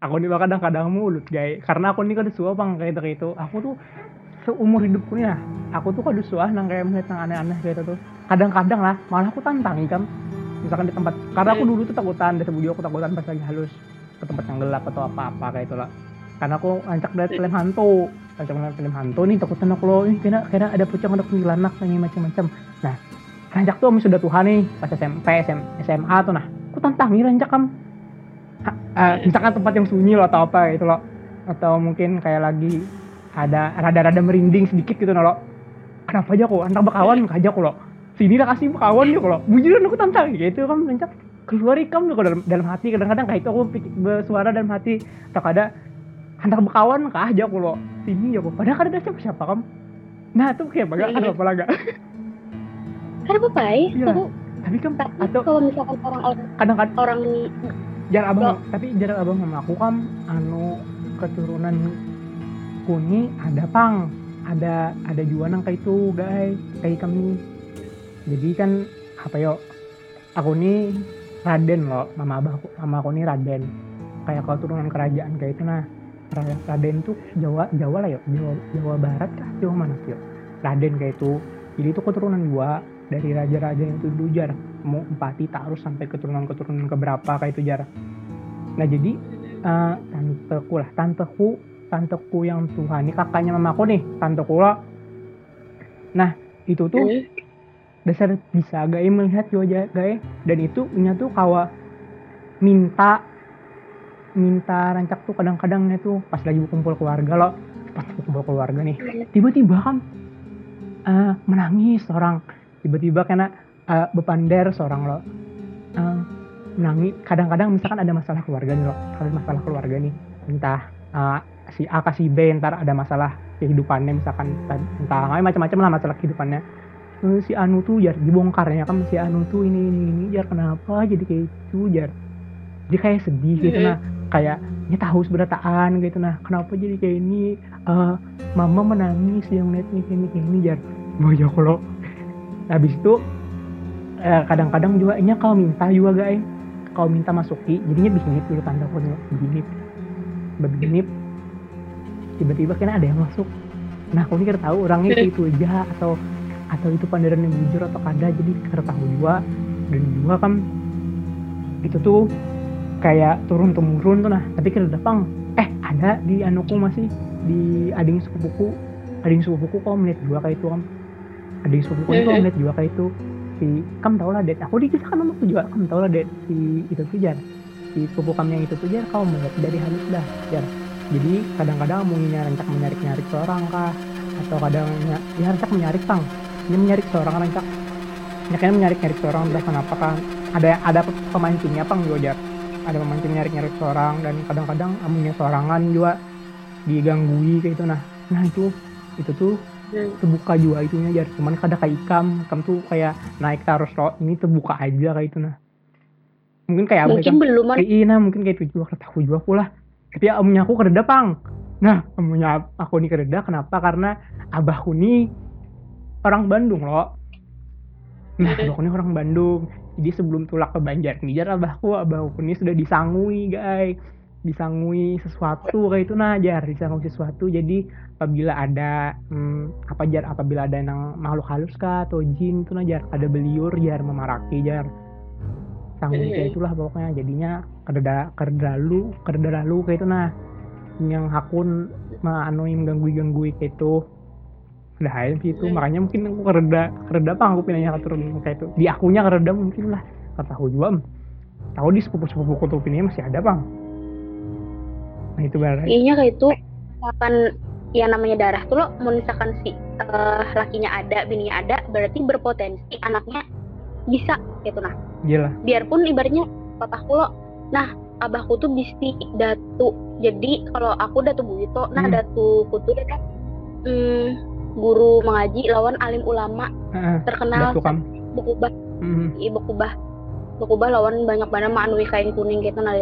aku nih kadang-kadang mulut guys karena aku nih kan suah bang kayak itu aku tuh seumur hidupku nih ya aku tuh kado suah nang kayak melihat yang aneh-aneh kayak itu tuh. Kadang-kadang lah malah aku tantang kan misalkan di tempat karena aku dulu tuh takutan dari sebelum aku takutan pas lagi halus ke tempat yang gelap atau apa-apa kayak itu lah. Karena aku ngancak dari film hantu ngancak dari film hantu nih takutan aku loh ini kira kira ada pocong ada kuntilanak kayak macam-macam. Nah rancak tuh sudah Tuhan nih pas SMP SM, SMA tuh nah. Aku tantangi rancak kam uh, misalkan tempat yang sunyi loh atau apa gitu loh. Atau mungkin kayak lagi ada rada-rada merinding sedikit gitu loh. Kenapa aja kok? Antar bakawan kajak loh. Sini lah kasih bakawan yuk loh. Bujuran aku tantang gitu kan rancak keluar ikam tuh dalam, dalam hati. Kadang-kadang kayak itu aku bersuara dalam hati. Tak ada antar bakawan kah aja loh. Sini ya kok. Padahal kan ada siapa siapa kam. Nah tuh kayak baga ada apa lagi. Ada apa ya tapi kan atau kalau misalkan orang kadang-kadang orang jarak abang. Tapi jarak abang sama aku kan anu keturunan kuni ada pang ada ada juga nang kayak itu guys kayak kami. Jadi kan apa yo aku nih Raden loh mama abah aku mama aku nih Raden. Kayak keturunan kerajaan kayak itu nah Raden tuh Jawa Jawa lah yuk Jawa Jawa Barat kah Jawa mana sih Raden kayak itu. Jadi itu keturunan gua dari raja-raja yang itu dulu jar mau empati harus sampai keturunan-keturunan keberapa kayak itu jar nah jadi uh, tanteku lah tanteku tanteku yang Tuhan ini kakaknya mamaku nih tanteku lah. Nah itu tuh dasar bisa gak melihat wajah gak dan itu punya tuh kawa minta minta rancak tuh kadang-kadang tuh pas lagi kumpul keluarga loh pas kumpul keluarga nih tiba-tiba kan uh, menangis orang. Tiba-tiba karena uh, bepander seorang lo. Uh, menangis kadang-kadang misalkan ada masalah keluarga nih lo ada masalah keluarga nih entah uh, si A kasih B ntar ada masalah kehidupannya misalkan entah macam-macam lah masalah kehidupannya. Si Anu tuh jar dibongkarnya kan si Anu tuh ini ini ini jar kenapa jadi kayak itu jar. Dia kayak sedih gitu nah kayak ini tahu seberataan gitu nah kenapa jadi kayak ini? Uh, mama menangis yang net nih ini ini jar. Banyak kalau habis itu eh, kadang-kadang juga ini kalau minta juga guys. Kalau minta masuki jadinya begini dulu tanda kode begini. Begini. Tiba-tiba kena ada yang masuk. Nah aku ini tahu orangnya itu aja atau atau itu pandaran yang bujur atau kada jadi tahu juga. Dan juga kan itu tuh kayak turun temurun tuh nah. Tapi kira dapang eh ada di anuku masih di ading sepupuku ading sepupuku kok melihat juga kayak itu kan ading sepupuku itu melihat juga kayak itu si kamu tau lah det aku dikisahkan sama aku juga kamu tau lah det si itu tuh jar. Si sepupu kami yang itu tuh jar kau melihat dari halus dah jar. Jadi kadang-kadang mau rancak menyarik-nyarik seorang kah? Atau kadang ya rancak menyarik tang. Ini menyarik seorang rancak ya kayaknya menyarik-nyarik seorang entah kenapa kan. Ada ada pemancingnya apa enggak ada pemancing nyarik-nyarik seorang dan kadang-kadang amunya seorangan juga diganggui kayak itu nah. Nah itu itu tuh hmm. terbuka juga itunya jar. Cuman kadang kayak ikam ikam tuh kayak naik terus loh ini terbuka aja kayak itu nah. Mungkin kayak mungkin kan, belum kayak iya nah mungkin kayak itu juga tahu juga pula tapi amunya aku kereda pang. Nah amunya aku nih kereda kenapa? Karena abahku nih orang Bandung loh nah abahku ini orang Bandung. Jadi sebelum tulak ke Banjarnegara abahku abahku ini sudah disangui guys disangui sesuatu kayak itu nah jar disangui sesuatu. Jadi apabila ada hmm, apa jar apabila ada yang makhluk halus kah atau jin itu nah jar ada beliur jar memaraki jar. Sangui kayak itulah pokoknya. Jadinya kerda kerdalu kerdalu kayak itu nah yang hakun maanuin ganggu ganggu kayak itu udah aja sih itu. Makanya mungkin aku kereda kereda apa aku pinanya turun kayak itu. Di akunya kereda mungkin lah. Kata aku juga tahu di sepupu sepupu tuh pinanya masih ada bang nah itu iya kayak itu. Akan yang namanya darah tuh lo mau misalkan si uh, lakinya ada bininya ada berarti berpotensi anaknya bisa gitu. Nah Gila. biarpun ibaratnya papaku lo nah abahku tuh bisti datu. Jadi kalau aku datu buyuto nah hmm. datu kutu ya kan hmm, guru mengaji lawan alim ulama uh, terkenal. Buku bah mm-hmm. iya buku bah buku bah lawan banyak banget manui kain kuning gitu nah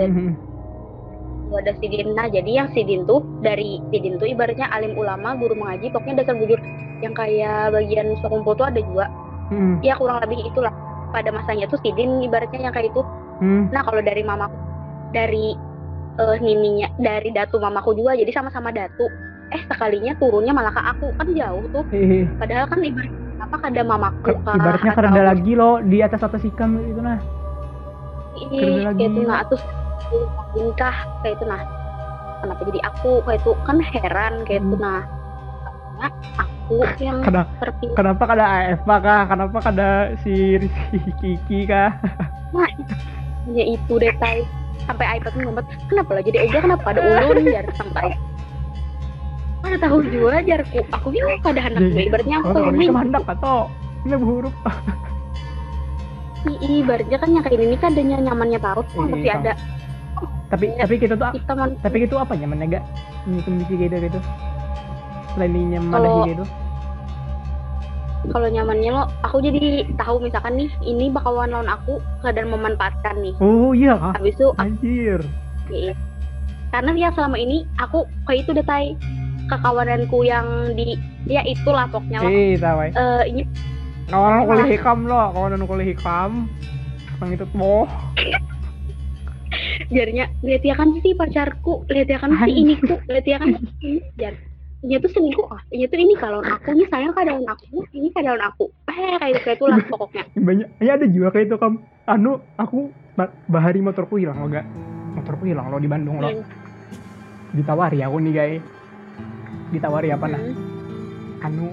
mm-hmm. ada sidin nah jadi yang sidin tuh dari sidin tuh ibaratnya alim ulama guru mengaji pokoknya dasar bujur yang kayak bagian sokumpul tuh ada juga mm-hmm. ya kurang lebih itulah pada masanya tuh sidin ibaratnya yang kayak itu mm. nah kalau dari mama dari eh, nininya dari datu mamaku juga jadi sama-sama datu eh sekalinya turunnya malah ke aku kan jauh tuh Eh, padahal kan ibarat apa kada mamaku ke- kah, ibaratnya kerenda lagi lo di atas atas ikam itu nah. Kerja lagi. kayak itu nah terus tingkah kayak itu nah kenapa jadi aku kayak itu kan heran kayak itu Hmm. nah Karena aku yang Kenapa terpilih kenapa kada AFA kah? Kenapa kada si Rizky Kiki kah? ya itu deh tay sampai iPad ngomong kenapa lah jadi Ega kenapa ada ulun jar sampai ada tahu juga jarku aku pada anak gue ibaratnya aku Oh, ini kemandak atau ini huruf. i- ibaratnya kan yang kayak ini kan adanya nyamannya taruh kan Iya, pasti iya. ada Tapi Iya. tapi kita tuh kita man tapi itu apa nyamannya gak? Ini kondisi gitu gitu. Selain nyaman Kalau- gitu. kalau nyamannya lo aku jadi tahu misalkan nih ini bakalan lawan aku keadaan memanfaatkan nih Oh iya habis itu Anjir. Iya. Karena ya selama ini aku kayak itu detai kekawananku yang di ya itulah pokoknya lo. Eh, tahu. Eh, ini Kawan kuliah hikam lo, kawan kuliah hikam. Yang itu mo. jarinya lihat ya kan si pacarku, lihat ya kan si ini ku, lihat ya kan ini jar. Ini tuh selingkuh ah, ini tuh ini kalau aku ini sayang kadang aku, ini kadang aku. Eh kayak itu kayak itulah pokoknya. Banyak. Ya ada juga kayak itu kam. Anu aku ba- bahari motorku hilang lo gak? Motorku hilang lo di Bandung lo. Hmm. Ditawari aku nih guys. Ditawari apa nah? Hmm. anu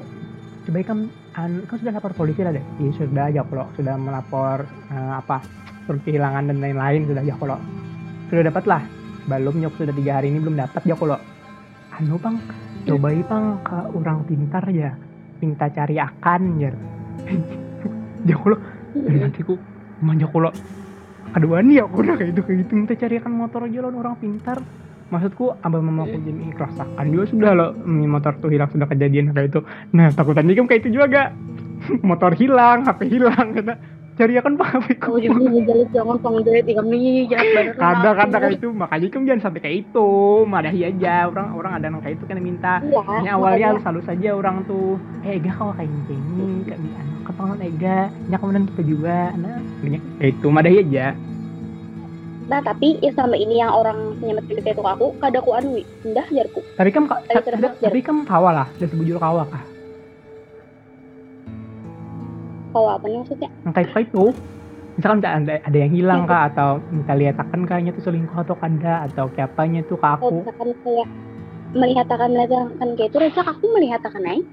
coba kan anu kan sudah lapor polisi lah deh iya sudah aja kalau sudah melapor eh, apa surat kehilangan dan lain-lain sudah aja kalau sudah dapat lah belum nyok. Sudah tiga hari ini belum dapat ya kalau anu bang coba bang ke orang pintar ya. Minta cari akan ya. Ya kalau dari nanti ku manja kalau kedua nih aku udah kayak itu kayak gitu. Minta cari akan motor aja lawan orang pintar. Maksudku abah mamaku jadi ikhlas akan juga sudah ini motor tuh hilang sudah kejadian kayak itu. Nah takutan kan kayak itu juga motor hilang HP hilang kata cari akan pak ku Aku juga ngejalit jangan pangdet, ikam nih jahat banget. kada kada kayak itu makanya kamu jangan sampai kayak itu. Madahi aja. Orang orang ada yang kayak itu kan minta. Iya, ini awalnya halus halus saja orang tuh. Eh Ega kau kayak gini? Kayak anu ketongan Ega? Nya kemudian kita juga. Nah banyak kayak itu. Madahi aja. Nah tapi ya sama ini yang orang nyemet gitu itu aku, kada ku anu indah jarku. tapi kan ka- Tapi kan kawa lah dan sebujur kawa kah Kalau apa nih maksudnya? yang kayak kayak itu misalkan ada, ada yang hilang kah atau minta lihat akan kayaknya tuh selingkuh atau kada atau kayak apanya tuh ke Kalau aku misalkan kayak melihat akan melihat akan kayak itu, rasa aku melihat akan naik.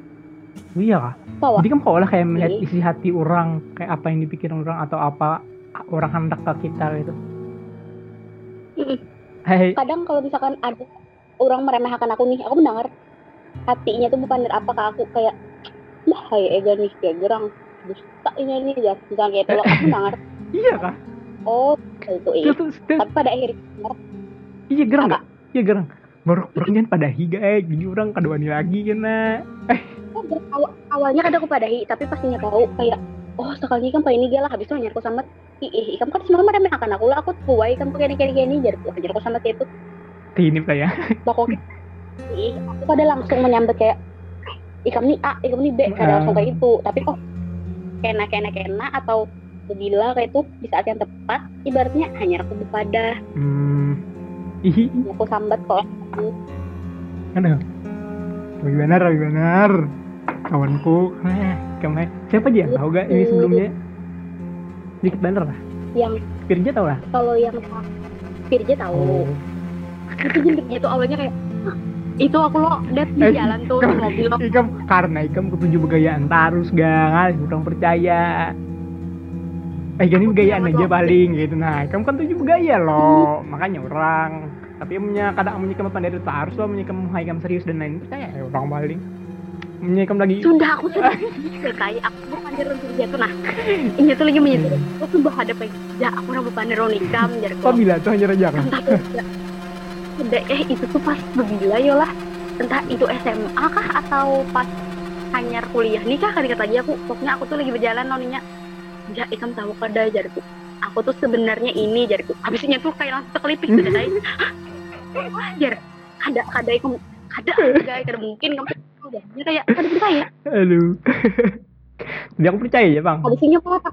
iya kah Bahwa jadi kan kau lah kayak melihat Iya. isi hati orang kayak apa yang dipikirin orang atau apa orang hendak ke kita gitu Mm-mm. hei kadang kalau misalkan ada orang meremehkan aku nih, aku mendengar hatinya tuh bukan dari apa ke aku kayak bah kayak Ega nih kayak gerang dusta ini ini ya. Misalnya kayak loh aku mendengar iya kah? Oh itu iya. Tapi pada akhirnya iya gerang Apa? gak iya gerang. Baru jangan pada higa eh jadi orang kedua nih lagi kena. Oh, awal- awalnya kadang aku padahi tapi pastinya tahu kayak oh sekali kan pak ini dia lah habis itu nyarku sama ih ih kamu kan semua meremehkan aku lah aku kuai kamu kayak kayak gini jadi aku aku sama itu. Tinip saya pokoknya ih aku pada langsung menyambut kayak ikam nih A ikam nih B kada langsung kayak itu tapi kok kena kena kena atau bila kayak itu di saat yang tepat ibaratnya hanya aku pada hmm aku sambat kok Aduh. Rabi benar, Rabi benar. Kawanku. Eh, kamu siapa aja yang tahu gak ini sebelumnya? Dikit bener lah. yang Firja tau lah. kalau yang Firja tahu itu jentiknya tuh awalnya kayak "Hah, itu aku lo lihat di Eh, jalan tuh di mobil lo. Ikam karena ikam ketujuh begayaan tarus gang, kurang percaya. Eh gini begayaan aja paling gitu. Nah. Kamu kan tujuh begaya loh, makanya orang. Tapi punya kadang punya kamu pandai tarus loh, punya kamu hai kamu serius dan lain percaya ya orang paling. Punya kamu lagi. Sudah aku sudah kayak aku bukan di Firja tuh nah. Ini tuh lagi menyedih aku tuh berhadap aja aku udah bukan di Ronikam jadi Kok bila tuh hanya raja eh itu tuh pas begila yolah entah itu SMA kah atau pas hanya kuliah nih kah? Kali lagi aku pokoknya aku tuh lagi berjalan noninya. Ya ikam tahu kada jariku. Aku tuh sebenarnya ini jariku. Habisnya tuh kayak langsung kelipik tuh kayak wah jar kada kada ikam. Kada kada kada mungkin kamu jadinya kayak kada percaya. Aduh. Jadi aku percaya ya bang. habisnya apa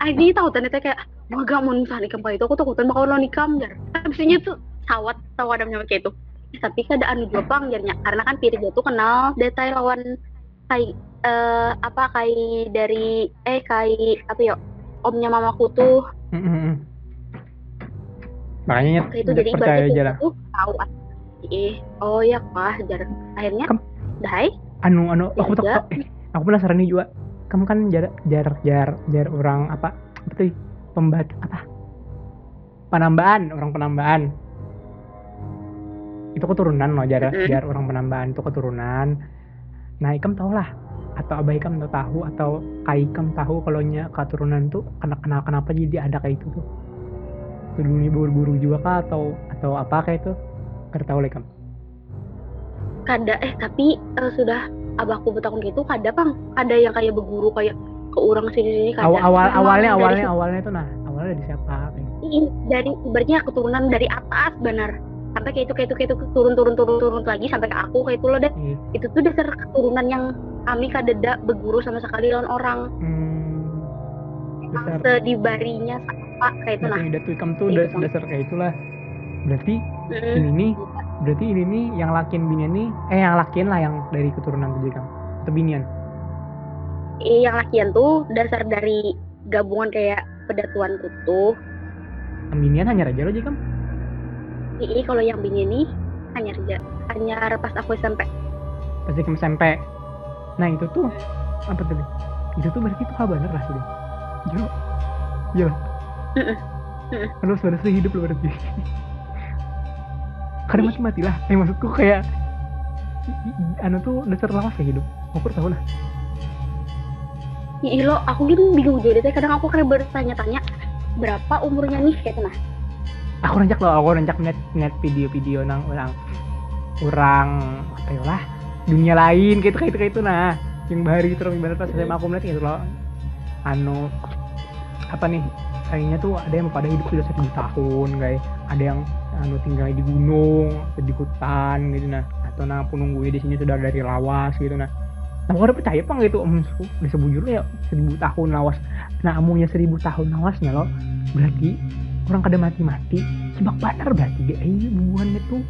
Ah, ini tahu ternyata kayak maga mau misalnya nikam itu aku takutan bakal lo nikam jar. Habisnya tuh sawat tahu ada namanya kayak itu. Tapi kada anu juga pang jarnya karena kan piri tuh kenal detail lawan kai eh apa kai dari eh kai apa ya omnya mamaku tuh. Mm, mm, mm. makanya kayak itu jadi percaya aja lah. tahu eh oh ya kah jar akhirnya Kem- dai anu anu aku tak eh aku penasaran nih juga. Kamu kan jar jar jar jar orang apa apa tuh pembat apa? Penambahan orang penambahan itu keturunan loh jar jar orang penambahan itu keturunan. Nah ikam tahu lah atau abah ikam tuh tahu atau kai ikam tahu kalau nya keturunan tuh kenapa kenapa kenapa jadi ada kayak itu tuh? Itu dulu buru-buru juga kah atau atau apa kayak itu? Nggak tahu lah ikam. Kada eh tapi eh, sudah abahku bertahun gitu kada pang ada yang kayak berguru kayak ke orang sini sini kada awal awal awalnya awalnya awalnya tuh nah awalnya dari siapa? Dari ibaratnya keturunan dari atas benar sampai kayak itu kayak itu kayak itu turun turun turun turun lagi sampai ke aku kayak itu loh deh Ih, itu tuh dasar keturunan yang kami kadeda berguru sama sekali lawan orang. Hmm, dasar. sedibarinya apa kayak itu nah. dasar datu ikam tuh das, kan. dasar kayak itulah. Berarti Mm, ini nih berarti ini nih yang lakian binian nih eh yang lakian lah yang dari keturunan tuh ikam atau binian? Eh, yang lakian tuh dasar dari gabungan kayak pedatuan yang binian hanya raja loh ikam ini kalau yang bini nih hanya aja hanya pas aku SMP pasti ikam SMP nah itu tuh apa tuh itu tuh berarti itu bener lah sudah Mm-mm. Mm-mm. Aduh, sebenarnya hidup loh berarti. Karena mati mati lah eh maksudku kayak anu tuh dasar lawas ya hidup. Aku tahu lah. Ih lo, aku gitu bingung deh. Kadang aku kayak bertanya-tanya berapa umurnya nih? Kayak nah. Aku rancak loh aku rancak net net video-video nang orang orang apa ya lah dunia lain gitu kayak itu kayak itu nah. Yang bahari terus ibarat pas SMA aku melihat gitu loh. Anu apa nih kayaknya tuh ada yang pada hidup sudah seribu tahun guys. Ada yang anu tinggal di gunung atau di hutan gitu nah. Atau nah penunggunya di sini sudah dari lawas gitu nah. Nah aku ada percaya apa gitu om bisa bujur ya seribu tahun lawas. Nah amunya seribu tahun lawasnya loh? Berarti orang kada mati-mati sebab benar berarti dia ini hubungannya tuh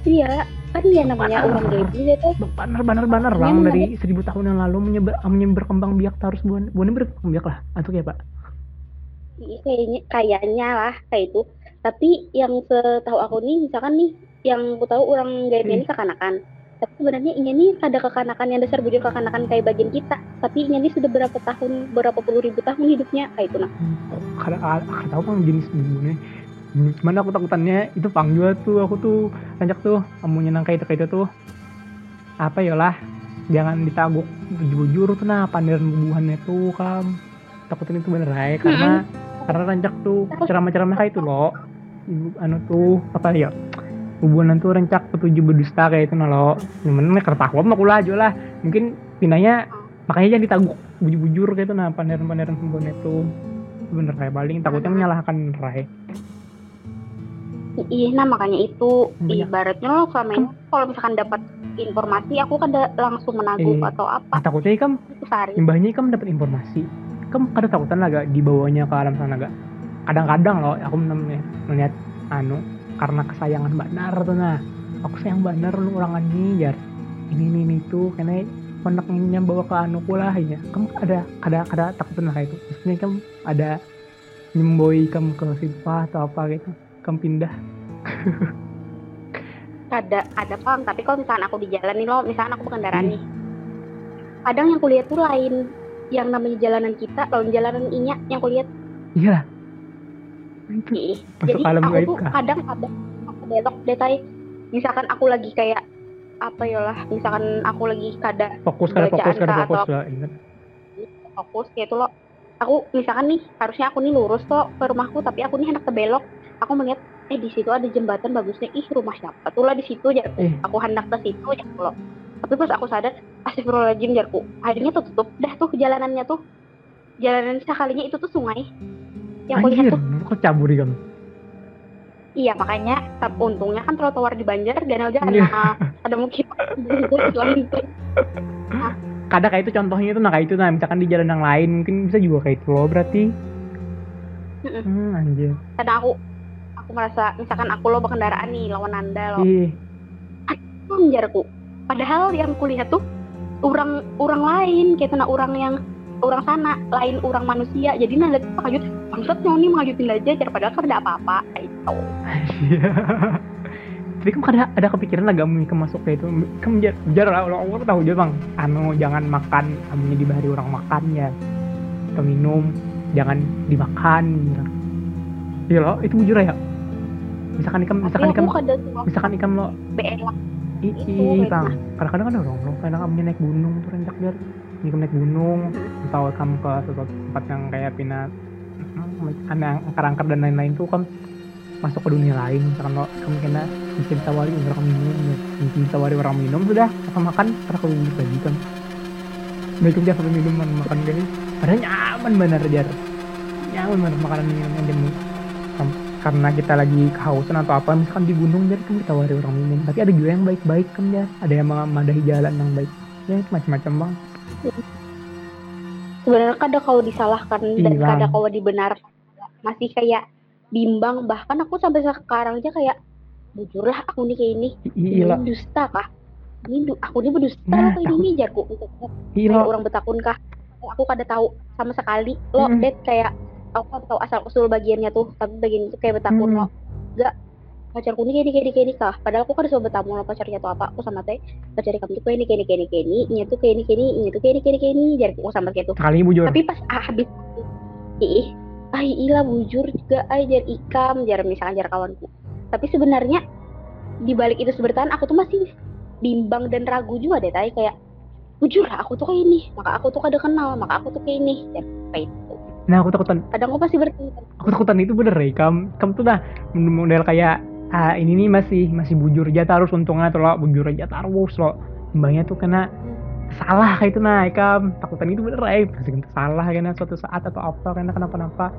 Iya, kan dia namanya orang gaib tuh. benar benar benar Iya, bang benar. dari seribu tahun yang lalu menyebar menyebar berkembang biak terus buan buannya berkembang biak lah atau kayak pak Iya, kayaknya kayaknya lah kayak itu. Tapi yang setahu aku nih, misalkan nih, yang aku tahu orang gaibnya ini kekanakan. Tapi sebenarnya ini nih ada kekanakan yang dasar bujur kekanakan kayak bagian kita. Tapi ini nih sudah berapa tahun, berapa puluh ribu tahun hidupnya kayak itu nah. Kada kada tahu kan jenis buannya cuman aku takutannya itu pang juga tuh aku tuh rancak tuh amunya nang kayak itu kayak itu tuh. Apa ya lah jangan ditaguk bujur tuh nah panderan bubuhannya tuh kam takutin itu bener aja karena karena rancak tuh ceramah-ceramah kayak itu loh ibu anu tuh apa ya hubungan tuh rancak petuju berdusta kayak itu nah lo. Cuman nih kertakwa mah kula aja lah. Mungkin pinanya makanya jangan ditaguk bujur-bujur kayak itu nah panderan-panderan hubungan itu bener kayak paling takutnya menyalahkan Rai. Iya, nah makanya itu. Banyak. ibaratnya lo selama ini kalau misalkan dapat informasi aku kan langsung menangguh Eh. atau apa. Ah, takutnya ikam itu imbahnya ikam dapat informasi. Ikam kada takutan lah gak dibawanya ke alam sana gak kadang-kadang loh aku melihat, melihat anu karena kesayangan benar tuh nah. Aku sayang benar lu orang ini jar ini ini tuh karena konek ini yang bawa ke anu lah ya kamu ada ada ada takutan lah itu. Maksudnya kamu ada nyemboi kamu ke sifat atau apa gitu kamu pindah. Ada ada pang tapi kalau misalkan aku di jalan nih lo misalkan aku berkendaraan Hmm. nih. Kadang yang kulihat tuh lain yang namanya jalanan kita lawan jalanan inya yang kulihat. Iya. Lah itu ih masuk jadi alam aku tuh kadang ada aku belok detail misalkan aku lagi kayak apa ya lah misalkan aku lagi kada fokus kada fokus kada fokus atau- lah ingat. Fokus kayak itu loh. Aku misalkan nih harusnya aku nih lurus kok ke rumahku tapi aku nih hendak ke belok. Aku melihat eh di situ ada jembatan bagusnya. Ih rumah siapa tuh lah di situ ya Eh. aku hendak ke situ ya loh. Tapi pas aku sadar astagfirullahaladzim jarku akhirnya tuh tutup dah tuh jalanannya tuh jalanan sekalinya itu tuh sungai. Yang aku lihat tuh kok cabur kamu iya makanya tapi untungnya kan trotoar di Banjar dan aja Iya. karena ada mungkin kada kayak itu contohnya itu nah kayak itu nah misalkan di jalan yang lain mungkin bisa juga kayak itu loh berarti. Hmm anjir. Karena aku aku merasa misalkan aku lo berkendaraan nih lawan anda lo ih. Jarku padahal yang kulihat tuh orang orang lain kayak kena orang yang orang sana lain orang manusia. Jadi nanda tuh pakajut bangsat mengajutin aja jar padahal kan ada apa-apa Iya. Tapi kamu ada ada kepikiran agak mau masuk kayak itu. Kamu jar jar Allah Allah tahu aja bang. Anu jangan makan amunya di hari orang makan ya. Atau minum jangan dimakan. Gitu. Iya lo itu bujur ya. Misalkan ikan misalkan ikan misalkan ikan lo belak i, Itu, i, kayak bang kadang-kadang kan orang lo kadang kamu naik gunung tuh rencak biar ini naik gunung atau kamu ke suatu tempat yang kayak pinat angker-angker dan lain-lain tuh kan masuk ke dunia lain. Misalkan lo kamu kena mungkin ditawari orang minum ya. mungkin ditawari orang minum sudah atau makan kalau gitu lagi kan. Baik aja sampai minuman makan gini. Padahal nyaman bener jar nyaman bener makanan minum yang demi Kam- karena kita lagi kehausan atau apa misalkan di gunung biar kan ditawari orang minum. Tapi ada juga yang baik-baik kan ya ada yang memadahi jalan yang baik. Ya macam-macam bang sebenarnya kada kau disalahkan dan kada kau dibenarkan masih kayak bimbang. Bahkan aku sampai sekarang aja kayak jujurlah aku nih kayak ini. I- iya ini dusta kah? Ini du- aku ini berdusta Nah, apa ini nih jarku iya kayak orang betakun kah? Aku kada tahu sama sekali. Lo Mm. det kayak aku kada tahu asal usul bagiannya tuh tapi bagian itu kayak betakun Mm. lo. Enggak pacarku ini kayak ini kayak kah padahal aku kada suka betamu lo pacarnya tuh apa aku sama teh pacar kamu tuh kayak ini kayak ini kayak ini tuh kayak ini kayak ini ini tuh kayak ini kayak ini kayak ini jarku aku sama kayak tuh sekali bujur tapi pas ah, habis ih ah ilah bujur juga ay jar ikam jar misalkan jar kawanku tapi sebenarnya di balik itu sebertahan aku tuh masih bimbang dan ragu juga deh tay kayak bujur lah aku tuh kayak ini maka aku tuh kada kenal maka aku tuh kayak ini jar kayak itu nah aku takutan kadang aku pasti bertanya aku takutan itu bener ya kamu kamu tuh dah model kayak ah ini nih masih masih bujur aja terus untungnya tuh lo bujur aja terus lo. Mbaknya tuh kena salah kayak itu nah ikam takutan itu bener ya masih kena salah karena suatu saat atau apa karena kenapa-napa.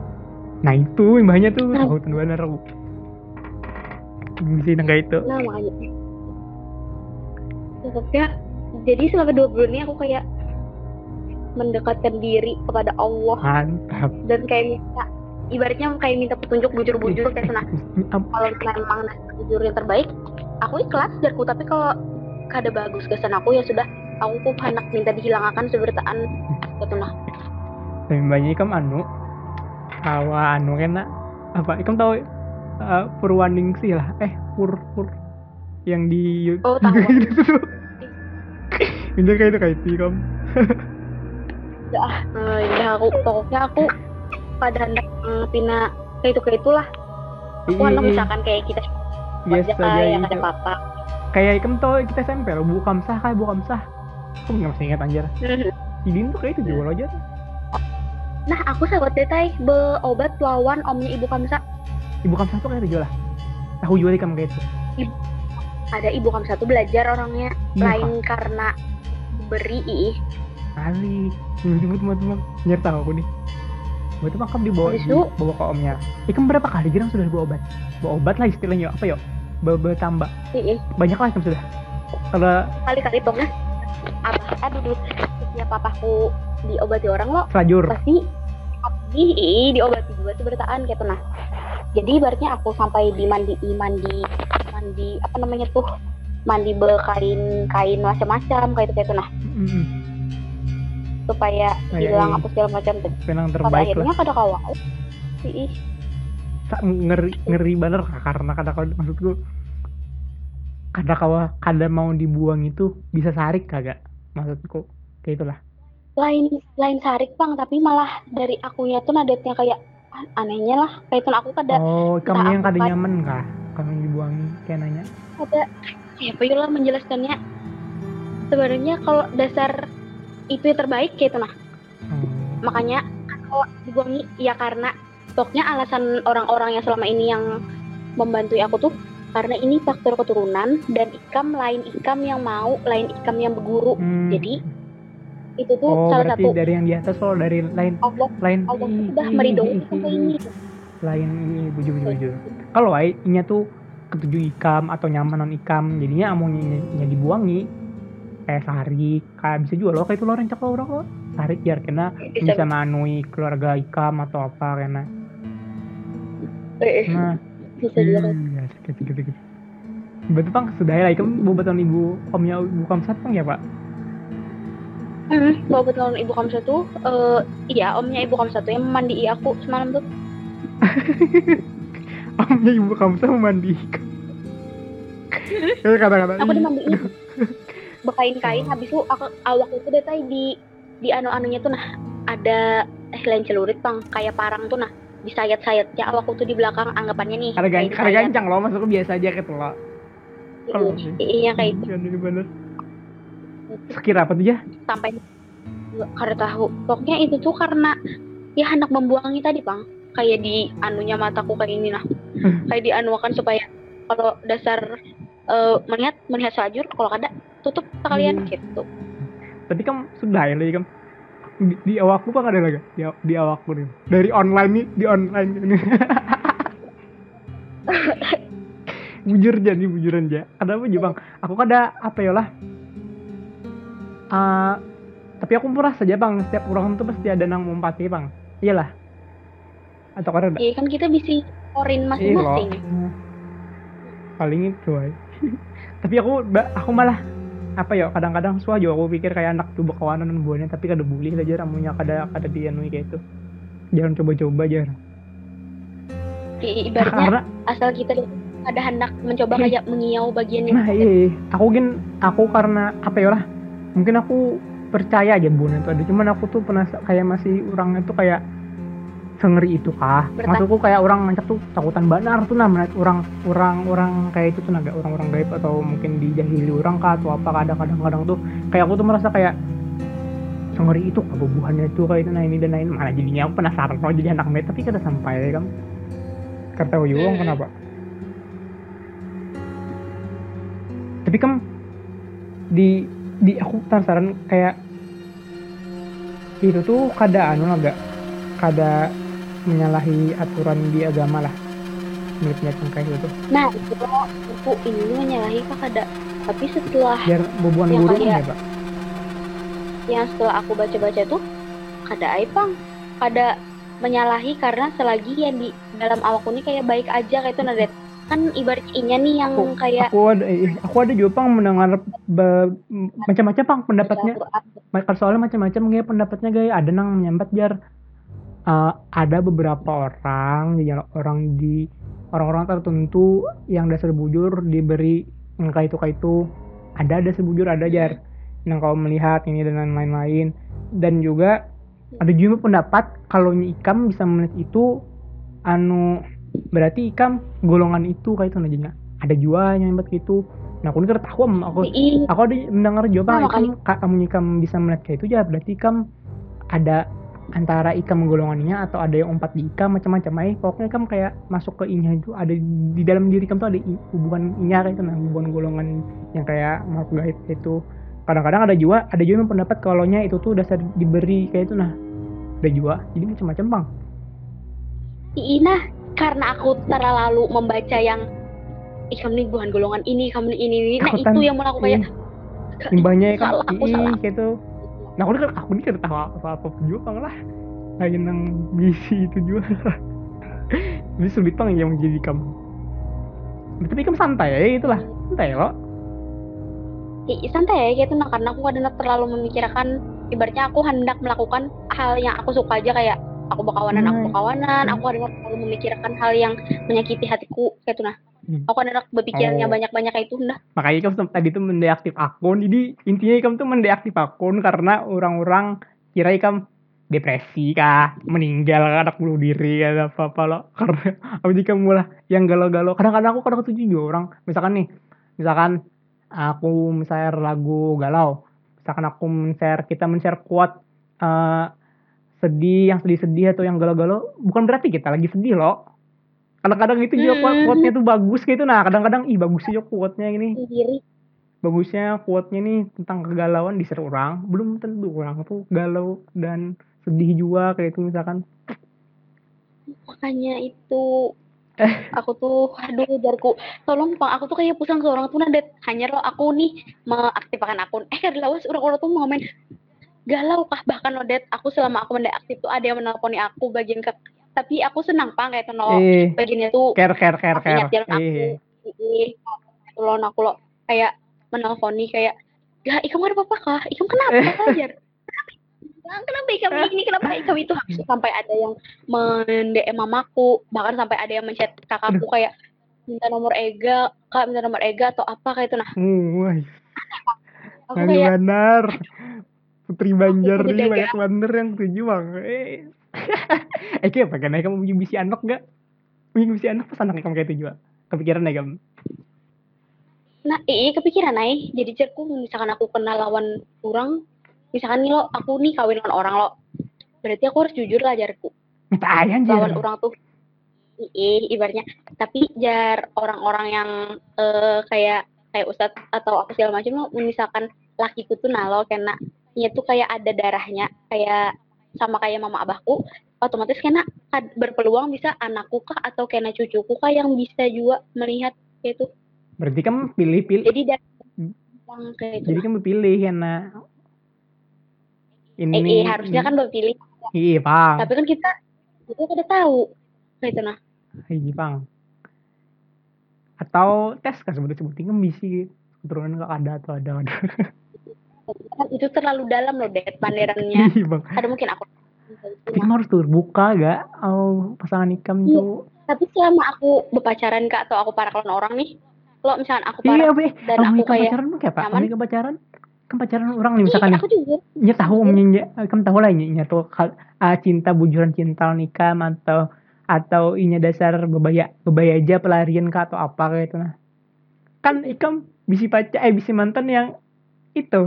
Nah itu mbaknya tuh Nah. takutan bener. Kayak itu. Nah makanya. Pokoknya jadi selama dua bulan ini aku kayak mendekatkan diri kepada Allah. Mantap. Dan kayak minta ibaratnya kayak minta petunjuk bujur-bujur kayak sana. Kalau memang jujur yang terbaik aku ikhlas jarku. Tapi kalau kada bagus kesan aku ya sudah. Aku pun hendak minta dihilangkan seberitaan. Gitu nah. Tapi mbaknya ikam anu awa anu kena apa ikam tahu uh, Purwaningsih lah? Eh pur pur. Yang di Oh, tahu. itu tuh. Kayak itu kayak itu ikam Eh, ya aku pokoknya aku pada hendak pina kayak itu kayak itulah. Aku hendak misalkan kayak kita biasa aja aja ada itu apa kayak ikam tahu kita SMP lo bukan sah kayak bukan sah aku nggak masih ingat anjir. Idin tuh kayak itu juga lo aja tuh. nah aku sahabat detai beobat lawan omnya ibu kamsa ibu kamsah tuh kayak itu lah. Tahu juga ikam kayak itu. Ada ibu kamsa tuh belajar orangnya. Iya, lain karena beri ih kali nyebut teman-teman nyerta aku nih Berarti makam dibawa di, itu- bawa ke omnya. Ikam berapa kali girang sudah bawa obat? Bawa obat lah istilahnya apa yuk? Bawa tambah. ih Banyak lah ikam sudah. Kalau kali-kali hitungnya apa aduh dulu setiap papaku diobati orang lo selajur, pasti ih, diobati juga tuh bertaan gitu nah jadi ibaratnya aku sampai di mandi mandi mandi apa namanya tuh mandi berkain kain macam-macam kayak itu kayak itu nah mm supaya Kayak hilang ini. apa segala macam tuh. Penang pada terbaik lah. akhirnya kada kawal ih. Ngeri ngeri Kak, karena kada kau maksudku kada kau kada mau dibuang itu bisa sarik kagak? Maksudku kayak itulah. Lain lain sarik bang tapi malah dari akunya tuh nadatnya kayak ah, anehnya lah kayak itu aku kada oh kamu yang kada nyaman kah? Kamu dibuang kayak nanya. Ada ya apa lah menjelaskannya. Sebenarnya kalau dasar itu yang terbaik kayak itu nah Hmm. makanya kalau dibuangi ya karena pokoknya alasan orang-orang yang selama ini yang membantu aku tuh karena ini faktor keturunan dan ikam lain ikam yang mau lain ikam yang berguru. Hmm. jadi itu tuh oh salah satu dari yang di atas lo dari lain Allah lain Allah tuh ih, udah ih, meridoi sampai ini lain ini bujur bujur bujur. Kalau ai inya tuh ketujuh ikam atau nyaman non ikam jadinya amonnya dibuangi kayak sehari kayak bisa juga lo kayak itu lo rencak lo orang lo sehari biar kena bisa. bisa manui keluarga ikam atau apa kena. Eh, nah. Bisa juga kan Iya, gitu, gitu, gitu. Berarti Pang, sudah ya, kamu mau betul ibu omnya ibu kamu satu Pang ya Pak? hmm, bawa betul ibu kamu satu eh iya omnya ibu kamu satu yang mandi aku semalam tuh. Omnya ibu kamu satu mandi. Kata-kata. aku "Ih, dimandiin bekain kain habis itu aku awak itu deh tadi di di anu anunya tuh nah ada helm celurit bang kayak parang tuh nah di sayat-sayatnya awakku tuh di belakang anggapannya nih Kada gan- disayat. gancang loh, masuk biasa aja gitu loh. Iya, iya kayak itu Iya, bener. Sekira apa tuh ya? sampai kada tahu pokoknya itu tuh karena ya hendak membuangi tadi bang kayak di anunya mataku kayak ini nah kayak dianuakan supaya kalau dasar eh, melihat melihat sajur kalau kada tutup sekalian Hmm. gitu Tadi kan sudah ya lagi kan. Di, di awakku Pang ada lagi. Di, di awakku nih. Dari online nih, di online ini. bujur jadi bujuran aja. Ada apa bang? Aku kada apa ya lah. Ah, tapi aku merasa aja bang, setiap orang tuh pasti ada nang mumpati bang. Iyalah. Atau ada? iya kan kita bisa orin Iya loh. masing-masing Paling itu ay. Tapi aku aku malah apa ya kadang-kadang suah juga aku pikir kayak anak tuh bakawanan dan buahnya tapi kada bully aja ramunya kada kada dianui kayak itu jangan coba-coba jar I- ibaratnya karena asal kita ada hendak mencoba kayak mengiau bagiannya nah iya aku gin aku karena apa ya lah. Mungkin aku percaya aja bun itu ada. Cuman aku tuh pernah kayak masih orang itu kayak sengeri itu kah? Maksudku kayak orang ngancak tuh takutan banar tuh nah orang orang orang kayak itu tuh naga orang-orang gaib atau mungkin dijahili orang kah atau apa kadang-kadang kadang tuh kayak aku tuh merasa kayak sengeri itu kebubuhannya itu kayak itu nah ini dan lain mana jadinya aku penasaran kalau jadi anak met tapi kada sampai kan. Kata Uyuwong Hmm. kenapa? Tapi kan di di aku penasaran kayak itu tuh kada anu agak kada menyalahi aturan di agama lah. Menurut yang kayak gitu. Nah itu aku ini menyalahi kak ada tapi setelah biar bubuan kayak- ya pak? Yang setelah aku baca-baca tuh kada aipang kada menyalahi karena selagi yang di dalam awakku ini kayak baik aja kayak itu nadet kan ibarat inya nih yang Aku- kayak aku ada eh, aku ada juga pang mendengar macam-macam pang pendapatnya. Soalnya macam-macam kayak pendapatnya gaya ada nang menyambat jar eh, ada beberapa orang ya orang di orang-orang tertentu yang dasar bujur diberi angka itu itu. Ada dasar bujur ada jar. Yang kau melihat ini dan lain-lain. Dan juga ada juga pendapat kalau ikam bisa melihat itu anu berarti ikam golongan itu kayak itu najanya ada juga yang hebat gitu nah aku ini tahu am, aku Ih, aku ada mendengar jawaban Nah, kamu ikam bisa melihat kayak itu ya berarti ikam ada antara ikam golongannya atau ada yang empat di ikam macam-macam. Eh pokoknya ikam kayak masuk ke inya itu ada di dalam diri ikam tuh ada i- hubungan inya itu nah hubungan golongan yang kayak makhluk gaib itu. Kadang-kadang ada juga ada juga yang pendapat kalau nya itu tuh dasar diberi kayak itu nah ada juga. Jadi macam-macam bang. Ina karena aku terlalu membaca yang ih kamu nih bukan golongan ini kamu ini ini. Nah itu yang mulai aku kayak imbanya ikam salah aku ii, salah. kayak itu nah aku kan aku ini kan tahu apa apa juga bang lah. Lagi nang misi itu juga. Jadi sulit bang yang menjadi kamu tapi kamu santai ya itulah santai loh Ih, santai ya kayak itu nah karena aku kadang terlalu memikirkan ibaratnya aku hendak melakukan hal yang aku suka aja kayak aku bakawanan aku bakawanan aku kadang terlalu memikirkan hal yang menyakiti hatiku kayak itu nah Hmm. aku kadang berpikirnya Oh. banyak-banyak itu nah. Makanya kamu tadi tuh mendeaktif akun. Jadi intinya kamu tuh mendeaktif akun karena orang-orang kira kamu depresi kah meninggal kah anak bunuh diri kah apa apa lo karena apa jika mulai yang galau-galau. Kadang-kadang aku kadang ketujuh juga orang misalkan nih misalkan aku men-share lagu galau. Misalkan aku men-share kita men-share quote eh, sedih yang sedih-sedih atau yang galau-galau. Bukan berarti kita lagi sedih loh kadang-kadang itu juga Hmm. quote-nya tuh bagus gitu. Nah kadang-kadang ih bagus juga quote-nya ini. Bagusnya quote-nya nih tentang kegalauan di orang. Belum tentu orang tuh galau dan sedih juga kayak itu misalkan. Makanya itu Eh. aku tuh aduh jarku tolong bang aku tuh kayak pusing seorang tuh nadet. Hanya lo aku nih mengaktifkan akun. Eh kan lawas orang-orang tuh mau main. Galau kah bahkan Odet aku selama aku mendeaktif tuh ada yang menelponi aku bagian ke tapi aku senang pang kayak eh bagiannya tuh care care care care. aku. Eh Ih, itu loh aku lo kayak menelponi kayak ya ikam ada apa kah? Ikam kenapa ajar kenapa ikam ini? Kenapa ikam itu sampai ada yang mendm mamaku bahkan sampai ada yang menchat kakakku kayak minta nomor Ega kak minta nomor Ega atau apa kayak itu nah wah aku Ngali kayak Putri Banjar Aku nih banyak bener yang setuju bang. Eh eh kayak apa kan kamu punya misi anak gak punya misi anak pas anak kamu kayak itu juga kepikiran ya kamu? Nah iya kepikiran ay jadi cerku misalkan aku kenal lawan orang misalkan nih lo aku nih kawin lawan orang lo. Berarti aku harus jujur lah jarku minta ayah anjir lawan orang tuh. Iya ibaratnya. Tapi jar orang-orang yang eh, kayak kayak ustadz atau apa segala macam lo misalkan lakiku tuh nalo karena nya tuh kayak ada darahnya kayak sama kayak mama abahku otomatis kena berpeluang bisa anakku kah atau kena cucuku kah yang bisa juga melihat itu. Berarti kamu pilih-pilih. Jadi dari yang kayak jadi kamu pilih karena eh, ini eh, harusnya kan berpilih. Iya pang tapi kan kita itu udah tahu kayak itu nah. Iya pang atau tes kan sebutin kan bisa keturunan gak ada atau ada ada. Kan itu terlalu dalam loh det panderannya iya ada mungkin aku tapi kamu harus terbuka gak oh pasangan ikam Iya. tuh. tapi selama aku berpacaran kak atau aku para kawan orang nih lo misalkan aku para iya be. dan kamu aku kayak pacaran kayak apa? kamu pacaran? Kan pacaran orang nih misalkan nih aku juga. Nya tahu omnya kamu tahu lah nya tuh cinta bujuran cinta nikah atau atau inya dasar bebaya bebaya aja pelarian kah atau apa kayak itu nah. Kan ikam bisi pacar eh bisi mantan yang itu.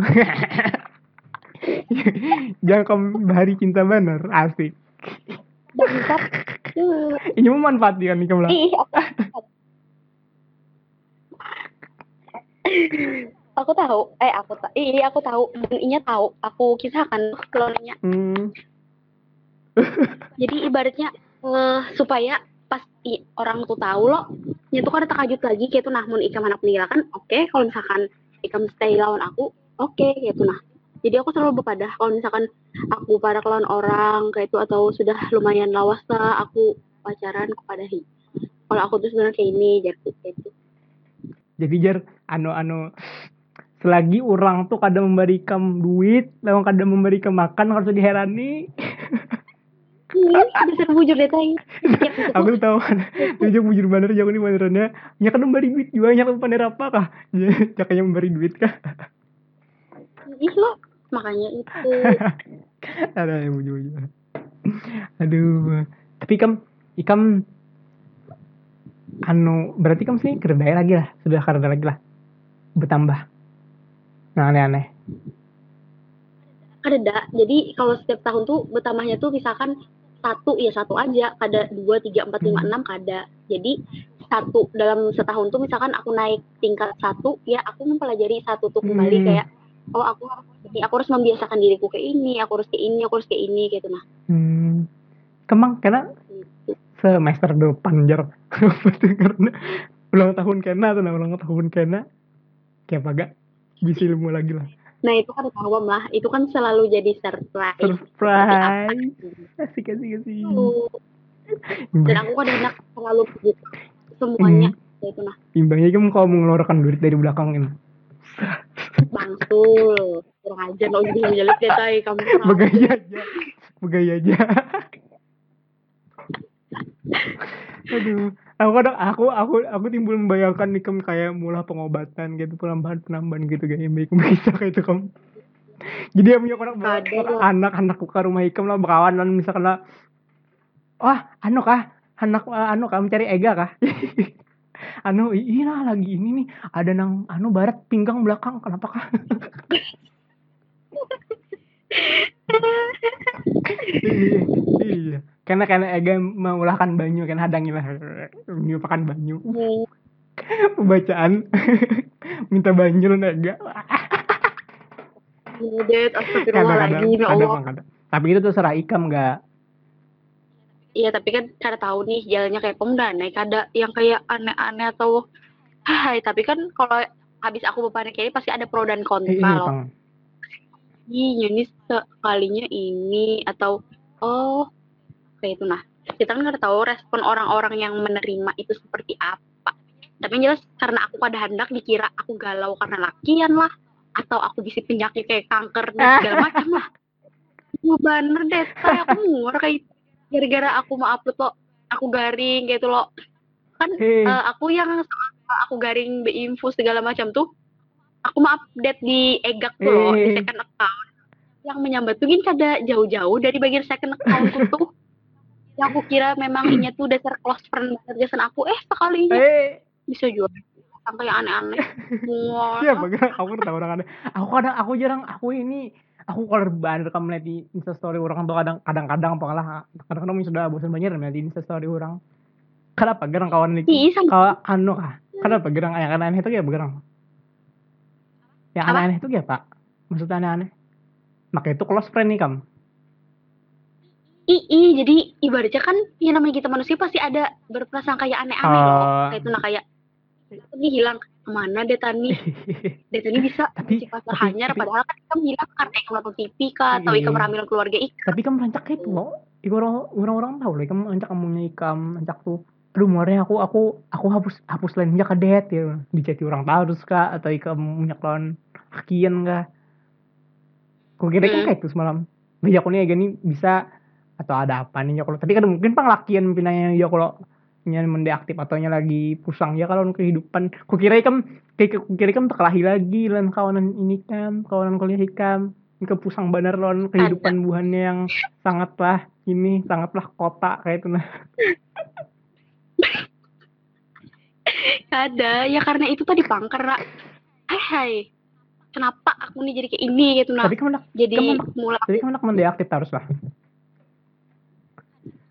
Jangan kamu bahari cinta bener asik. Ini memanfaatkan ikam lah ih aku, aku tahu. Eh aku tahu iya aku tahu. Dan inya tahu. Aku kisahkan klonnya hmm. jadi ibaratnya eh, supaya pas i- orang tuh tahu lo nya tuh kan terkajut lagi kayak tuh nah mun ikam anak meninggalkan oke kalau misalkan ikam stay lawan aku oke kayak tuh nah jadi aku selalu berpadah. Kalau misalkan aku pada lawan orang kayak itu atau sudah lumayan lawas lah aku pacaran kepadahi kalau aku tuh sebenarnya kayak ini jadi kayak gitu. Jadi jar anu anu selagi orang tuh kadang memberikan duit lalu kadang memberikan makan harus diherani ini bisa bujur deh tay aku tuh tahu. Kan itu bujur bener jauh nih benerannya. Ya kan memberi duit juga ya kan paner apa kah? Ya jakanya memberi duit kah? Ih lo. Makanya itu. Ada yang bujur bujur. Aduh. Tapi kam ikam anu berarti kamu sih kerja lagi lah. Sudah kerja lagi lah. Bertambah. Nah aneh-aneh. Ada dak. Jadi kalau setiap tahun tuh bertambahnya tuh misalkan satu ya satu aja. Kada dua tiga empat lima enam kada. Jadi satu dalam setahun tuh misalkan aku naik tingkat satu ya aku mempelajari satu tuh kembali Hmm. kayak oh aku harus ini aku harus membiasakan diriku kayak ini aku harus kayak ini aku harus kayak ini gitu nah. Hmm. kemang karena gitu. semester depan jar karena ulang tahun kena nah, ulang tahun kena? Kayak apa gak bisa ilmu lagi lah nah itu kan paham lah. Itu kan selalu jadi surprise. Surprise. asik asik asik. Tuh. dan aku kan enak selalu buka semuanya gitu nah imbangnya kamu kalau mengeluarkan duit dari belakang ini. Bangsul. Kurang aja lo jadi jelek deh tay kamu begaya aja. Begaya aja. Aduh aku kadang aku aku aku timbul membayangkan nih kamu kayak mulai pengobatan gitu penambahan penambahan gitu kayak baik bisa kayak itu kamu jadi yang punya lah. anak anak ke rumah ikam lah berkawan lah misalkan lah. Wah anu kah? Anak eh, anu kah? Mencari ega kah? Anu iya lagi ini nih ada nang anu barat pinggang belakang kenapa kah? Iya, iya. Karena karena Ega mengulahkan banyu kan hadangi lah menyupakan banyu. Pembacaan minta banyu lu Ega. Budet, Kadang-kadang astagfirullahaladzim, ya kadang Allah. kadang. Tapi itu terserah ikam nggak? Iya, tapi kan kada tahu nih jalannya kayak pemuda naik ada yang kayak aneh-aneh atau hai, tapi kan kalau habis aku berpanik kayak pasti ada pro dan Eh, kontra iya, loh. Ih, ini sekalinya ini atau oh kayak itu nah. kita kan nggak tahu respon orang-orang yang menerima itu seperti apa. Tapi yang jelas karena aku pada hendak dikira aku galau karena lakian lah atau aku bisa penyakit kayak kanker dan segala macam lah. Gue bener deh saya aku muar kayak gara-gara aku mau upload lo aku garing gitu loh kan Hei. eh, aku yang aku garing info segala macam tuh aku mau update di egak tuh loh di second account. Yang menyambat tuh gini kada jauh-jauh dari bagian second account tuh yang aku kira memang ini tuh dasar close friend banget jason. Aku eh sekalinya. Eh. Bisa jual. Sampai yang aneh-aneh. Wah, siapa kira aku tahu orang ada aku kadang aku jarang aku ini aku kalau banget kamu lihat di instastory orang tuh kadang kadang-kadang pokoknya kadang-kadang sudah bosan banyak lihat di instastory orang. Kenapa gerang kawan sama. Kalau anu kah kenapa gerang yang aneh-aneh itu ya gerang? Yang aneh-aneh itu ya pak maksudnya aneh-aneh? Makanya itu close friend nih kamu Ii, jadi ibaratnya kan ya namanya kita manusia pasti ada berprasangka kayak aneh-aneh Oh. loh. Kayak itu nah kayak ini hilang ke mana deh tani? Deh tani bisa Tapi- si pasar tapi- hanyar tapi- padahal kan ikam hilang karena ikam nonton TV kah atau Iya. ikam ramil keluarga ikam. tapi kamu rancak itu loh orang orang orang tahu lah kamu rancak kamu ikam rancak tuh aduh muarnya aku aku aku hapus hapus lain aja ke det ya diceti orang tahu terus kak atau ikam minyak lawan hakian kah kok kira kan Hmm. kayak itu semalam nih gini bisa atau ada apa nih ya kalau tapi kan mungkin pang lakian pinanya ya kalau nya mendeaktif atau nya lagi pusang ya kalau kehidupan ku kira ikam kayak ku kira ikam terkelahi lagi lan kawanan ini kan kawanan kuliah ikam ke pusang bener lawan kehidupan buhannya yang sangatlah ini sangatlah kota kayak itu nah Ada ya karena itu tadi pangker. Hai hai. Kenapa aku nih jadi kayak ini gitu nah. tapi kamu nak jadi kamu mulai tapi kamu nak mendeaktif harus lah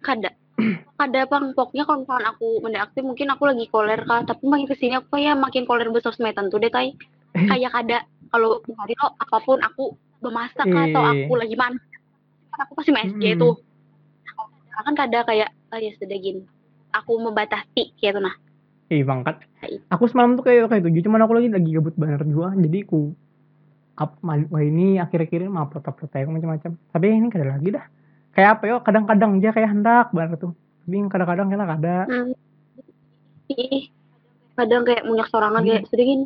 kada kada bang pokoknya kalau misalkan aku mendeaktif mungkin aku lagi koler kah tapi makin ke sini aku kayak makin koler bersosmedan tuh deh tay kayak kada kalau hari lo apa pun aku memasak kah, atau aku lagi mana kan aku pasti main SG Mm-mm. tuh Nah, kan kada kayak oh ya sudah gini aku membatasi kayak tuh nah. Eh bang kan aku semalam tuh kayak kayak tujuh cuman aku lagi lagi gabut banget juga jadi aku up mal- wah ini akhir-akhir ini mau upload upload macam-macam. Tapi ini kada lagi dah kayak apa yo kadang-kadang aja kayak hendak banget tuh. Tapi kadang-kadang kena kada Hmm. Ih, kadang kayak munyak sorangan Iya. kayak sedih gini.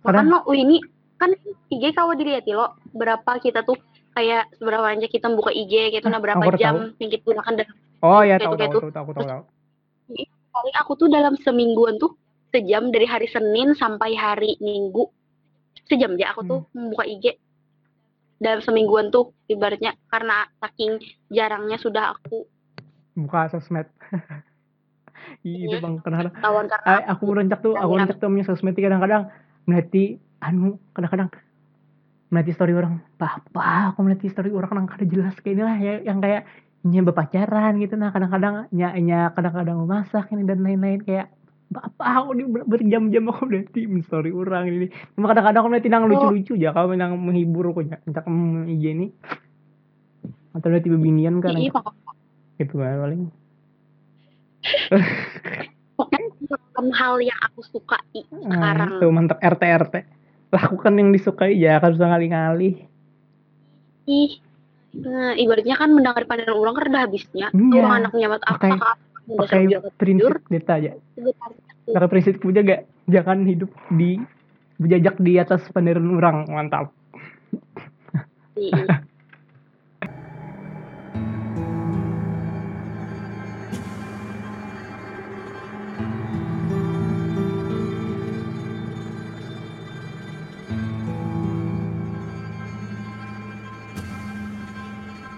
Kadang- lo, ini kan IG kalau dilihat ya, lo berapa kita tuh kayak seberapa aja kita buka IG gitu. Nah berapa aku udah jam yang kita gunakan dan oh ya tahu tahu tahu tahu tahu tahu. Paling aku tuh dalam semingguan tuh sejam dari hari Senin sampai hari Minggu sejam aja aku tuh membuka IG dalam semingguan tuh ibaratnya karena saking jarangnya sudah aku buka sosmed Ih, itu Iya. bang tawan karena Ay, aku rencak tuh aku Rame-rame. rencak tuh punya sosmed kadang-kadang melati anu kadang-kadang melati story orang papa aku melati story orang kadang kada jelas kayak inilah ya yang kayak nya berpacaran gitu nah kadang-kadang nya nya kadang-kadang memasak ini dan lain-lain kayak bapak aku ber- berjam-jam aku melati story orang ini. Cuma kadang-kadang aku melati nang Oh. lucu-lucu aja. Kalau nang menghibur aku ya entah kamu IG ini. Atau melati bebinian kan Iya, gitu kan paling. Pokoknya hal yang aku sukai sekarang. tuh mantap RT RT lakukan yang disukai ya kan usah ngali-ngali ih nah, ibaratnya kan mendengar pandangan orang kan udah habisnya. Iya. orang anak nyamat apa udah pakai prinsip sebentar pakai prinsip punya gak jangan hidup di berjajak di atas penderitaan orang mantap